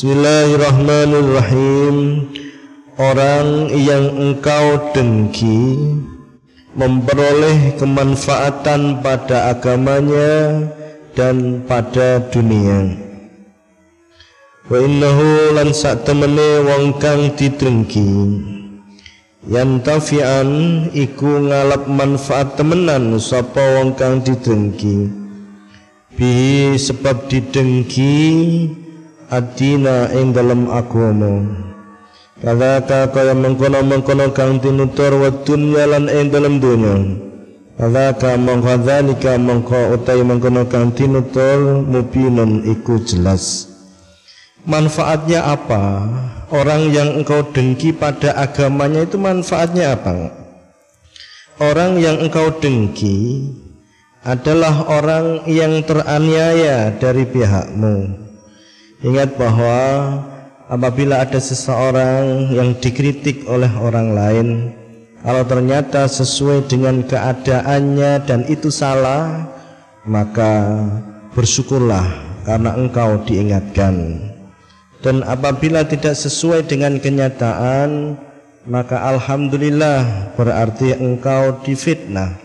Bismillahirrahmanirrahim. Orang yang engkau dengki Memperoleh kemanfaatan pada agamanya Dan pada dunia. Wa innahu lan temene wong kang didengki. Yantafi'an iku ngalap manfaat temenan sapa wong kang didengki. Bihi sebab didengki adina ing dalam agama Kadaka kaya mengkono-mengkono kang tinutur wa dunya lan ing dalam dunya Kadaka mongko dzalika mongko utai mengkono kang tinutur mubinun iku jelas Manfaatnya apa? Orang yang engkau dengki pada agamanya itu manfaatnya apa? Orang yang engkau dengki adalah orang yang teraniaya dari pihakmu. Ingat bahwa apabila ada seseorang yang dikritik oleh orang lain, kalau ternyata sesuai dengan keadaannya dan itu salah, maka bersyukurlah karena engkau diingatkan. Dan apabila tidak sesuai dengan kenyataan Maka Alhamdulillah berarti engkau difitnah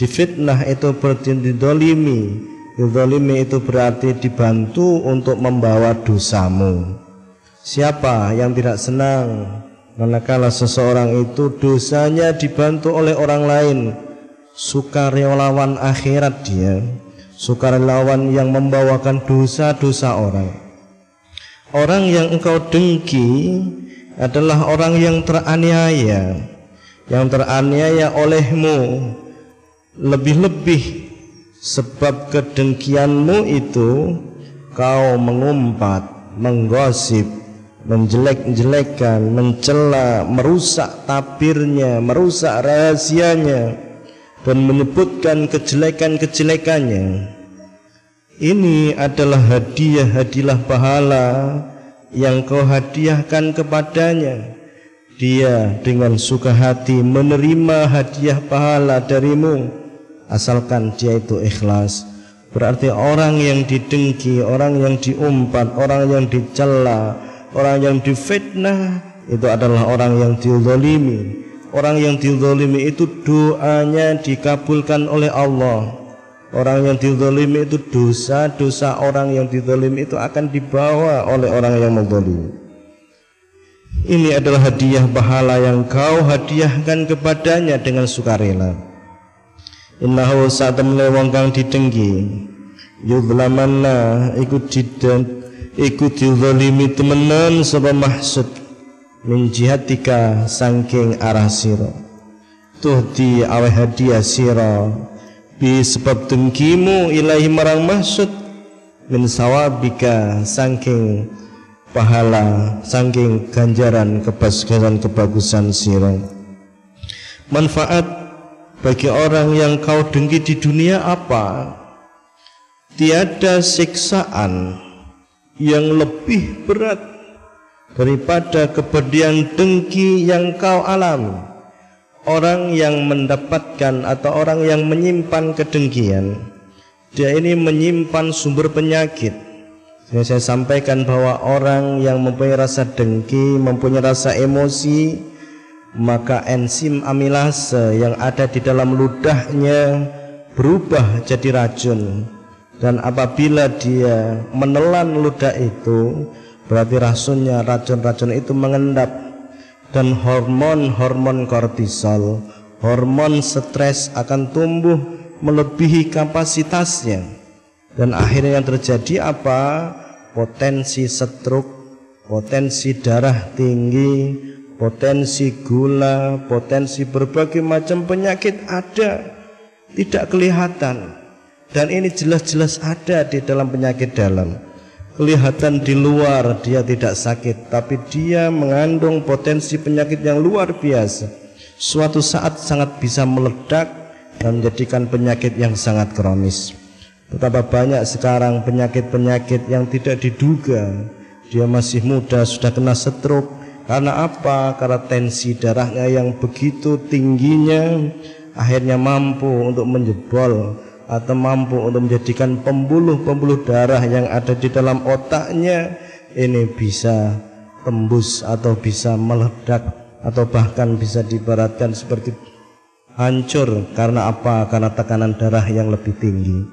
Difitnah itu berarti didolimi Didolimi itu berarti dibantu untuk membawa dosamu. Siapa yang tidak senang? Manakala seseorang itu dosanya dibantu oleh orang lain. Sukarelawan akhirat dia. Sukarelawan yang membawakan dosa-dosa orang. Orang yang engkau dengki adalah orang yang teraniaya. Yang teraniaya olehmu Lebih-lebih Sebab kedengkianmu itu Kau mengumpat, menggosip Menjelek-jelekkan, mencela, merusak tabirnya Merusak rahasianya Dan menyebutkan kejelekan-kejelekannya ini adalah hadiah hadilah pahala yang kau hadiahkan kepadanya. Dia dengan suka hati menerima hadiah pahala darimu asalkan dia itu ikhlas. Berarti orang yang didengki, orang yang diumpat, orang yang dicela, orang yang difitnah itu adalah orang yang dizalimi. Orang yang dizalimi itu doanya dikabulkan oleh Allah Orang yang dizalimi itu dosa, dosa orang yang dizalimi itu akan dibawa oleh orang yang menzalimi. Ini adalah hadiah pahala yang kau hadiahkan kepadanya dengan sukarela. Innahu saat wong kang didengki yudlamanna ikut didan ikut dizalimi temenan sapa mahsud min jihatika saking arah sira. Tuh di aweh hadiah sira. Bi sebab dengkimu ilahi marang maksud? Min sawabika saking pahala saking ganjaran kebagusan kebagusan sirah manfaat bagi orang yang kau dengki di dunia apa? Tiada siksaan yang lebih berat daripada kepedihan dengki yang kau alami. Orang yang mendapatkan atau orang yang menyimpan kedengkian dia ini menyimpan sumber penyakit. Saya sampaikan bahwa orang yang mempunyai rasa dengki mempunyai rasa emosi maka enzim amilase yang ada di dalam ludahnya berubah jadi racun dan apabila dia menelan ludah itu berarti racunnya racun-racun itu mengendap dan hormon-hormon kortisol, hormon stres akan tumbuh melebihi kapasitasnya. Dan akhirnya yang terjadi apa? Potensi stroke, potensi darah tinggi, potensi gula, potensi berbagai macam penyakit ada tidak kelihatan. Dan ini jelas-jelas ada di dalam penyakit dalam. Kelihatan di luar dia tidak sakit tapi dia mengandung potensi penyakit yang luar biasa. Suatu saat sangat bisa meledak dan menjadikan penyakit yang sangat kronis. Betapa banyak sekarang penyakit-penyakit yang tidak diduga. Dia masih muda sudah kena stroke karena apa? karena tensi darahnya yang begitu tingginya akhirnya mampu untuk menjebol atau mampu untuk menjadikan pembuluh-pembuluh darah yang ada di dalam otaknya ini bisa tembus atau bisa meledak atau bahkan bisa dibaratkan seperti hancur karena apa? Karena tekanan darah yang lebih tinggi.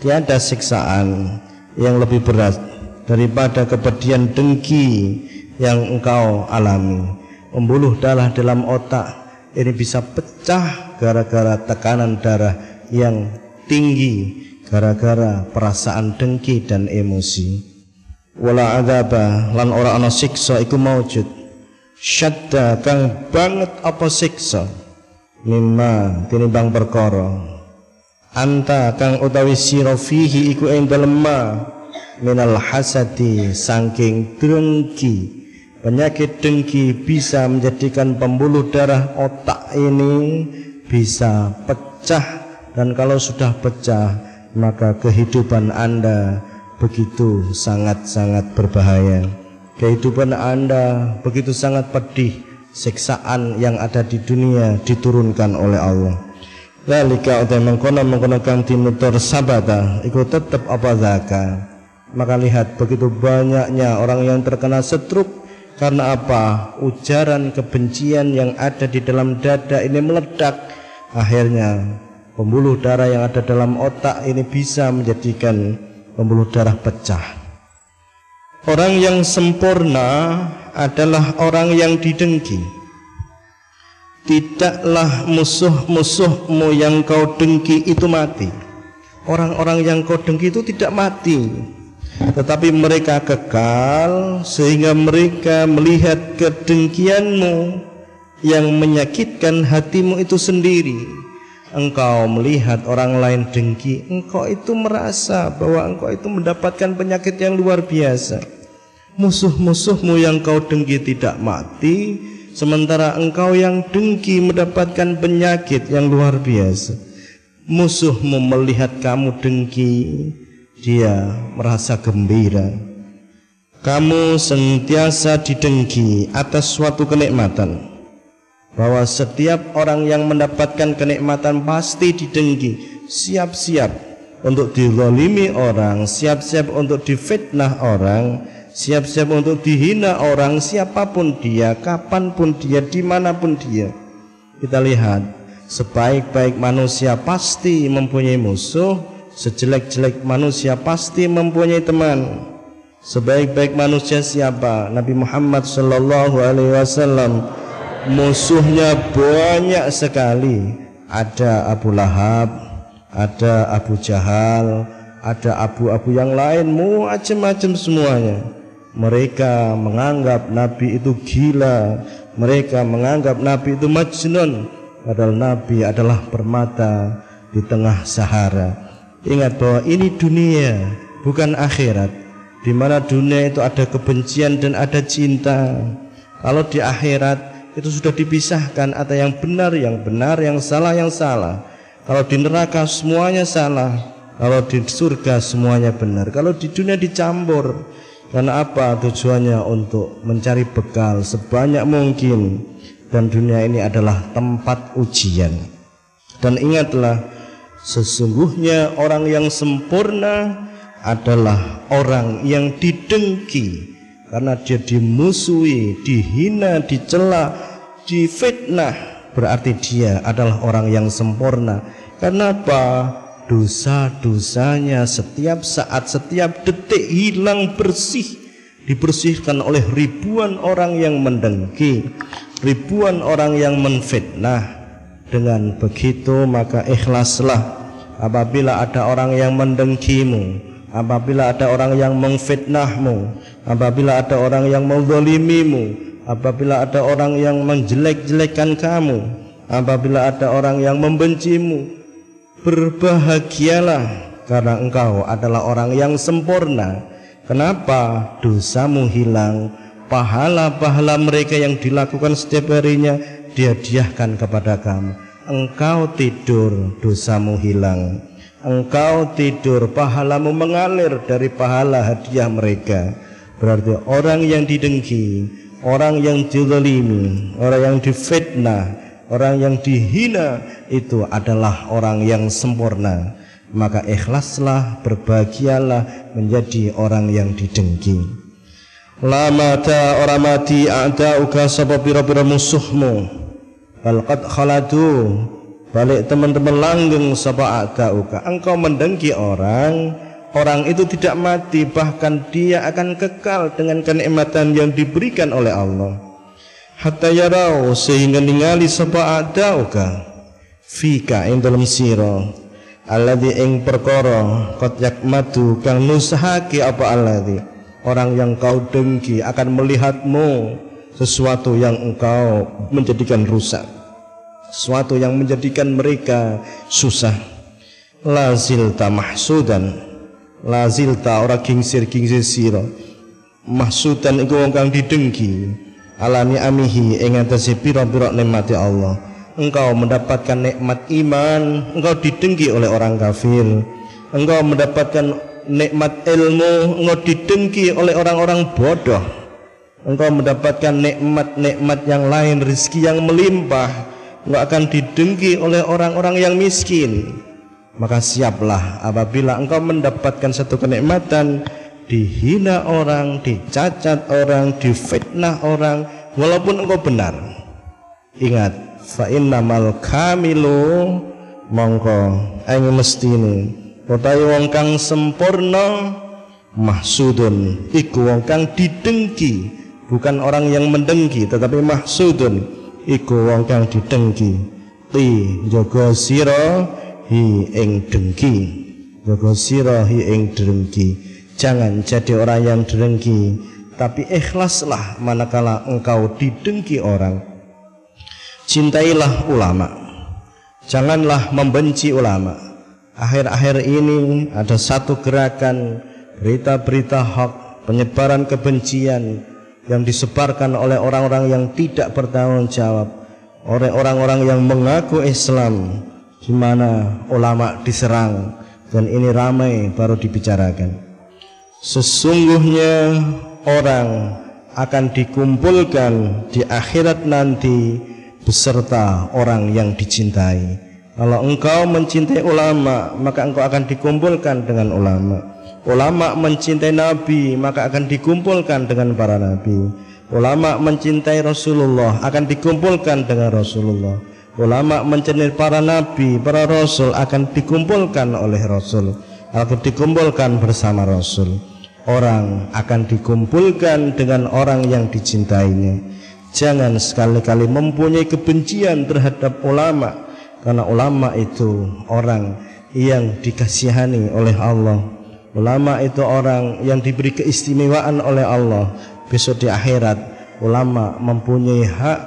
Tiada siksaan yang lebih berat daripada kepedihan dengki yang engkau alami. Pembuluh darah dalam otak ini bisa pecah gara-gara tekanan darah yang tinggi gara-gara perasaan dengki dan emosi. Wala adzaba lan ora ana siksa iku maujud syadda kang banget apa siksa? Mimma tinimbang perkara. Anta kang utawi sira fihi iku ing dalem minal hasadi saking dengki penyakit dengki bisa menjadikan pembuluh darah otak ini bisa pecah dan kalau sudah pecah maka kehidupan Anda begitu sangat-sangat berbahaya. Kehidupan Anda begitu sangat pedih, siksaan yang ada di dunia diturunkan oleh Allah. Lalika utai mengkono mengkono kang tinutur sabata ikut tetap apa zaka. Maka lihat begitu banyaknya orang yang terkena setruk karena apa? Ujaran kebencian yang ada di dalam dada ini meledak. Akhirnya pembuluh darah yang ada dalam otak ini bisa menjadikan pembuluh darah pecah. Orang yang sempurna adalah orang yang didengki. Tidaklah musuh-musuhmu yang kau dengki itu mati. Orang-orang yang kau dengki itu tidak mati, tetapi mereka kekal sehingga mereka melihat kedengkianmu yang menyakitkan hatimu itu sendiri engkau melihat orang lain dengki, engkau itu merasa bahwa engkau itu mendapatkan penyakit yang luar biasa. Musuh-musuhmu yang kau dengki tidak mati, sementara engkau yang dengki mendapatkan penyakit yang luar biasa. Musuhmu melihat kamu dengki, dia merasa gembira. Kamu sentiasa didengki atas suatu kenikmatan bahwa setiap orang yang mendapatkan kenikmatan pasti didengki siap-siap untuk dilolimi orang siap-siap untuk difitnah orang siap-siap untuk dihina orang siapa pun dia kapan pun dia di mana pun dia kita lihat sebaik-baik manusia pasti mempunyai musuh sejelek-jelek manusia pasti mempunyai teman. Sebaik-baik manusia siapa? Nabi Muhammad sallallahu alaihi wasallam. Musuhnya banyak sekali. Ada Abu Lahab ada Abu Jahal ada abu-abu yang lain macam-macam semuanya. Mereka menganggap Nabi itu gila. Mereka menganggap Nabi itu majnun. Padahal Nabi adalah permata di tengah Sahara ingat bahwa ini dunia bukan akhirat. Di mana dunia itu ada kebencian dan ada cinta. Kalau di akhirat itu sudah dipisahkan ada yang benar yang benar yang salah yang salah. Kalau di neraka semuanya salah. Kalau di surga semuanya benar. Kalau di dunia dicampur. Karena apa? Tujuannya untuk mencari bekal sebanyak mungkin. Dan dunia ini adalah tempat ujian. Dan ingatlah sesungguhnya orang yang sempurna adalah orang yang didengki karena dia dimusuhi, dihina, dicela, difitnah berarti dia adalah orang yang sempurna. Kenapa? Dosa-dosanya setiap saat, setiap detik hilang bersih, dibersihkan oleh ribuan orang yang mendengki, ribuan orang yang menfitnah. Dengan begitu maka ikhlaslah. Apabila ada orang yang mendengkimu, apabila ada orang yang mengfitnahmu, apabila ada orang yang menzalimimu, apabila ada orang yang menjelek-jelekan kamu apabila ada orang yang membencimu berbahagialah karena engkau adalah orang yang sempurna. Kenapa? Dosamu hilang. Pahala-pahala mereka yang dilakukan setiap harinya dia diahkan kepada kamu engkau tidur dosamu hilang engkau tidur pahalamu mengalir dari pahala hadiah mereka berarti orang yang didengki orang yang dizalimi, orang yang difitnah, orang yang dihina itu adalah orang yang sempurna. Maka ikhlaslah, berbahagialah menjadi orang yang didengki. la mata ora mati a'da'uka sebab pira-pira musuhmu bal qad khaladu. Balik teman-teman langgeng sapa a'da'uka. Engkau mendengki orang orang itu tidak mati bahkan dia akan kekal dengan kenikmatan yang diberikan oleh Allah. Hatta yarau sehingga ningali sapa a'da'uka. Fika ing dalam sira alladzi ing perkara qad yakmatu kang nusahake apa alladzi orang yang kau dengki akan melihatmu sesuatu yang engkau menjadikan rusak sesuatu yang menjadikan mereka susah. Lazilta mahsudan. Lazilta ora kingsir kingsir sira. Mahsudan iku wong kang didengki. Alani amihi ing atase pira-pira nikmati Allah. Engkau mendapatkan nikmat iman engkau didengki oleh orang kafir. Engkau mendapatkan nikmat ilmu engkau didengki oleh orang-orang bodoh. Engkau mendapatkan nikmat-nikmat yang lain rezeki yang melimpah engkau akan didengki oleh orang-orang yang miskin. Maka siaplah apabila engkau mendapatkan satu kenikmatan dihina orang, dicacat orang, difitnah orang walaupun engkau benar. Ingat fa innamal kamilu mongko ing mestine utawi wong kang sempurna mahsudun iku wong kang didengki bukan orang yang mendengki tetapi mahsudun iku wong kang didengki ti jaga sira hi ing dengki. Jaga sira hi ing dengki. Jangan jadi orang yang dengki tapi ikhlaslah manakala engkau didengki orang. Cintailah ulama. Janganlah membenci ulama. Akhir-akhir ini ada satu gerakan berita-berita hak penyebaran kebencian yang disebarkan oleh orang-orang yang tidak bertanggung jawab oleh orang-orang yang mengaku Islam di mana ulama diserang dan ini ramai baru dibicarakan sesungguhnya orang akan dikumpulkan di akhirat nanti beserta orang yang dicintai kalau engkau mencintai ulama, maka engkau akan dikumpulkan dengan ulama. Ulama mencintai Nabi, maka akan dikumpulkan dengan para Nabi. Ulama mencintai Rasulullah, akan dikumpulkan dengan Rasulullah. Ulama mencintai para Nabi, para Rasul, akan dikumpulkan oleh Rasul. Akan dikumpulkan bersama Rasul. Orang akan dikumpulkan dengan orang yang dicintainya. Jangan sekali-kali mempunyai kebencian terhadap ulama' karena ulama itu orang yang dikasihani oleh Allah ulama itu orang yang diberi keistimewaan oleh Allah. Besok di akhirat ulama mempunyai hak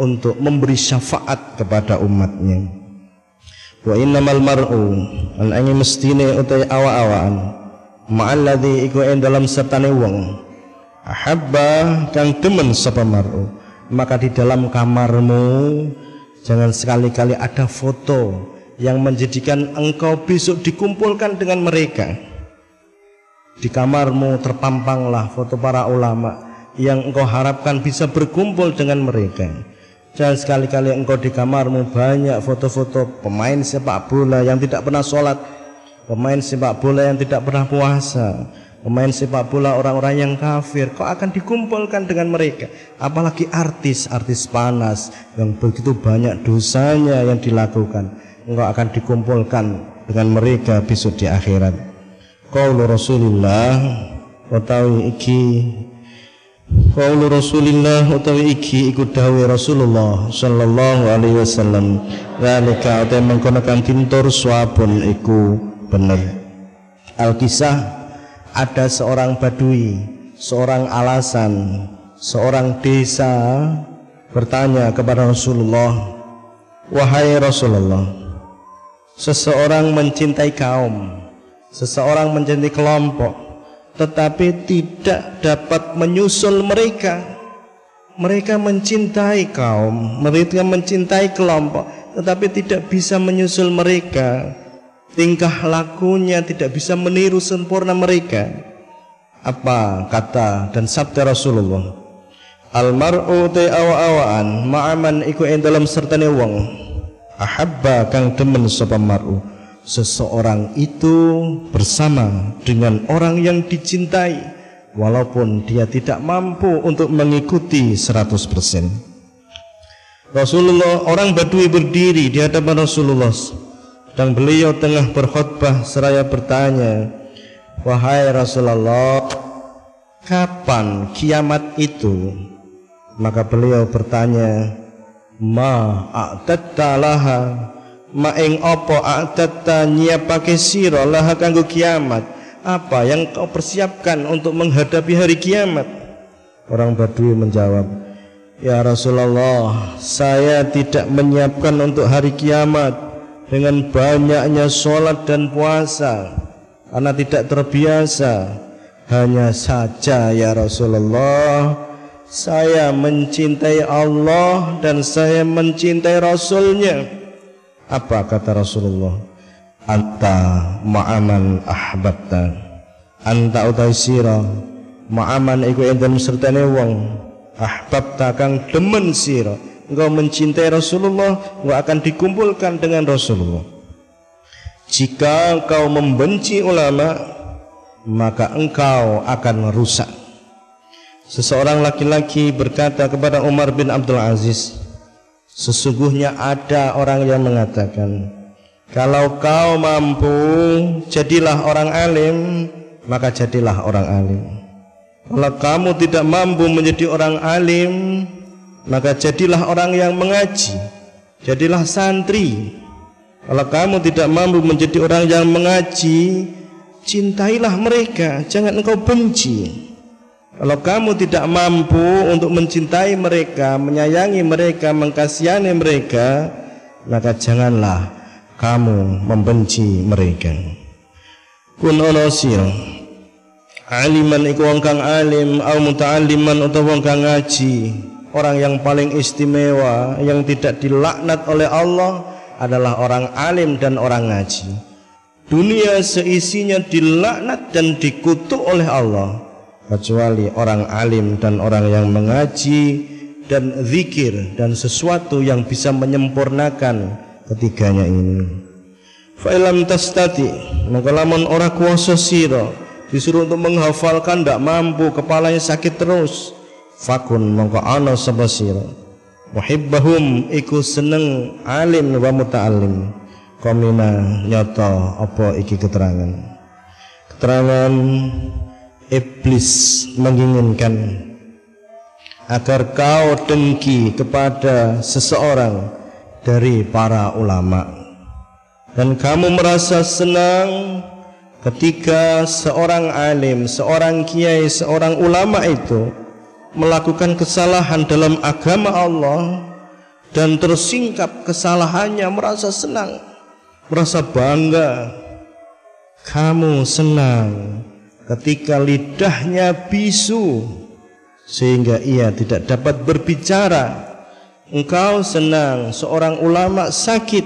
untuk memberi syafaat kepada umatnya. Wa innamal mar'u an angi mestine utai awa-awaan. Ma'alladhi iku en dalam sertane wong. Ahabba kang temen sapa mar'u. Maka di dalam kamarmu Jangan sekali-kali ada foto yang menjadikan engkau besok dikumpulkan dengan mereka. Di kamarmu terpampanglah foto para ulama yang engkau harapkan bisa berkumpul dengan mereka. Jangan sekali-kali engkau di kamarmu banyak foto-foto pemain sepak bola yang tidak pernah sholat, pemain sepak bola yang tidak pernah puasa, pemain sepak bola orang-orang yang kafir. Kok akan dikumpulkan dengan mereka. Apalagi artis-artis panas yang begitu banyak dosanya yang dilakukan. Engkau akan dikumpulkan dengan mereka besok di akhirat qaulu Rasulullah utawi iki qaulu Rasulullah utawi iki iku dawuh Rasulullah sallallahu alaihi wasallam. Zalika utawi mengkono kang tintur swabun iku bener. Al-kisah ada seorang badui, seorang alasan, seorang desa bertanya kepada Rasulullah, "Wahai Rasulullah, seseorang mencintai kaum, seseorang mencintai kelompok, tetapi tidak dapat menyusul mereka." Mereka mencintai kaum, mereka mencintai kelompok, tetapi tidak bisa menyusul mereka. Tingkah lakunya tidak bisa meniru sempurna mereka. Apa kata dan sabda Rasulullah? Almar'u te awa-awaan ma'aman iku dalam sertane wong. Ahabba kang demen sapa mar'u seseorang itu bersama dengan orang yang dicintai walaupun dia tidak mampu untuk mengikuti 100%. Rasulullah orang Badui berdiri di hadapan Rasulullah dan beliau tengah berkhutbah seraya bertanya, "Wahai Rasulullah, kapan kiamat itu?" Maka beliau bertanya, "Ma a'tatta laha?" Ma ing apa a'tatta nyiapake sira laha kanggo kiamat? Apa yang kau persiapkan untuk menghadapi hari kiamat? Orang Badui menjawab, Ya Rasulullah, saya tidak menyiapkan untuk hari kiamat dengan banyaknya sholat dan puasa karena tidak terbiasa. Hanya saja ya Rasulullah, saya mencintai Allah dan saya mencintai Rasulnya. Apa kata Rasulullah? anta ma'aman ahbabta. Anta utai sira. Ma'aman iku enten sertane wong. Ahbabta kang demen sira. Engkau mencintai Rasulullah engkau akan dikumpulkan dengan Rasulullah. Jika engkau membenci ulama maka engkau akan rusak. Seseorang laki-laki berkata kepada Umar bin Abdul Aziz sesungguhnya ada orang yang mengatakan kalau kau mampu jadilah orang alim, maka jadilah orang alim. Kalau kamu tidak mampu menjadi orang alim, maka jadilah orang yang mengaji. Jadilah santri. Kalau kamu tidak mampu menjadi orang yang mengaji, cintailah mereka, jangan engkau benci. Kalau kamu tidak mampu untuk mencintai mereka, menyayangi mereka, mengkasihani mereka, maka janganlah kamu membenci mereka. Kun sira. Aliman iku wong kang alim au muta'alliman utawa wong kang ngaji. Orang yang paling istimewa yang tidak dilaknat oleh Allah adalah orang alim dan orang ngaji. Dunia seisinya dilaknat dan dikutuk oleh Allah kecuali orang alim dan orang yang mengaji dan zikir dan sesuatu yang bisa menyempurnakan ketiganya ini. Fa'ilam tastati maka lamun ora kuasa sira disuruh untuk menghafalkan ndak mampu kepalanya sakit terus. Fakun mongko ana sapa sira. Muhibbahum iku seneng alim wa muta'allim. Komina nyata apa iki keterangan? Keterangan iblis menginginkan agar kau dengki kepada seseorang dari para ulama dan kamu merasa senang ketika seorang alim, seorang kiai, seorang ulama itu melakukan kesalahan dalam agama Allah dan tersingkap kesalahannya merasa senang, merasa bangga. Kamu senang ketika lidahnya bisu sehingga ia tidak dapat berbicara Engkau senang seorang ulama sakit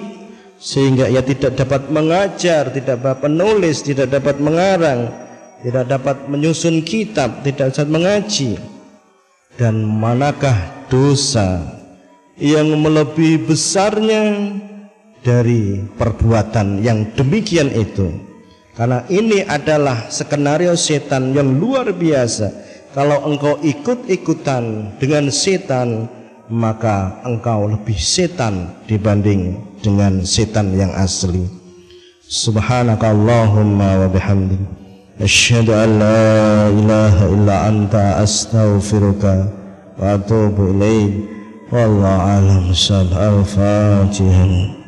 sehingga ia tidak dapat mengajar, tidak dapat menulis, tidak dapat mengarang, tidak dapat menyusun kitab, tidak dapat mengaji. Dan manakah dosa yang melebihi besarnya dari perbuatan yang demikian itu? Karena ini adalah skenario setan yang luar biasa. Kalau engkau ikut-ikutan dengan setan, maka engkau lebih setan dibanding dengan setan yang asli. Subhanakallahumma wa bihamdik. Asyhadu an la ilaha illa anta astaghfiruka wa atubu ilaik wallahu alam al-fatihah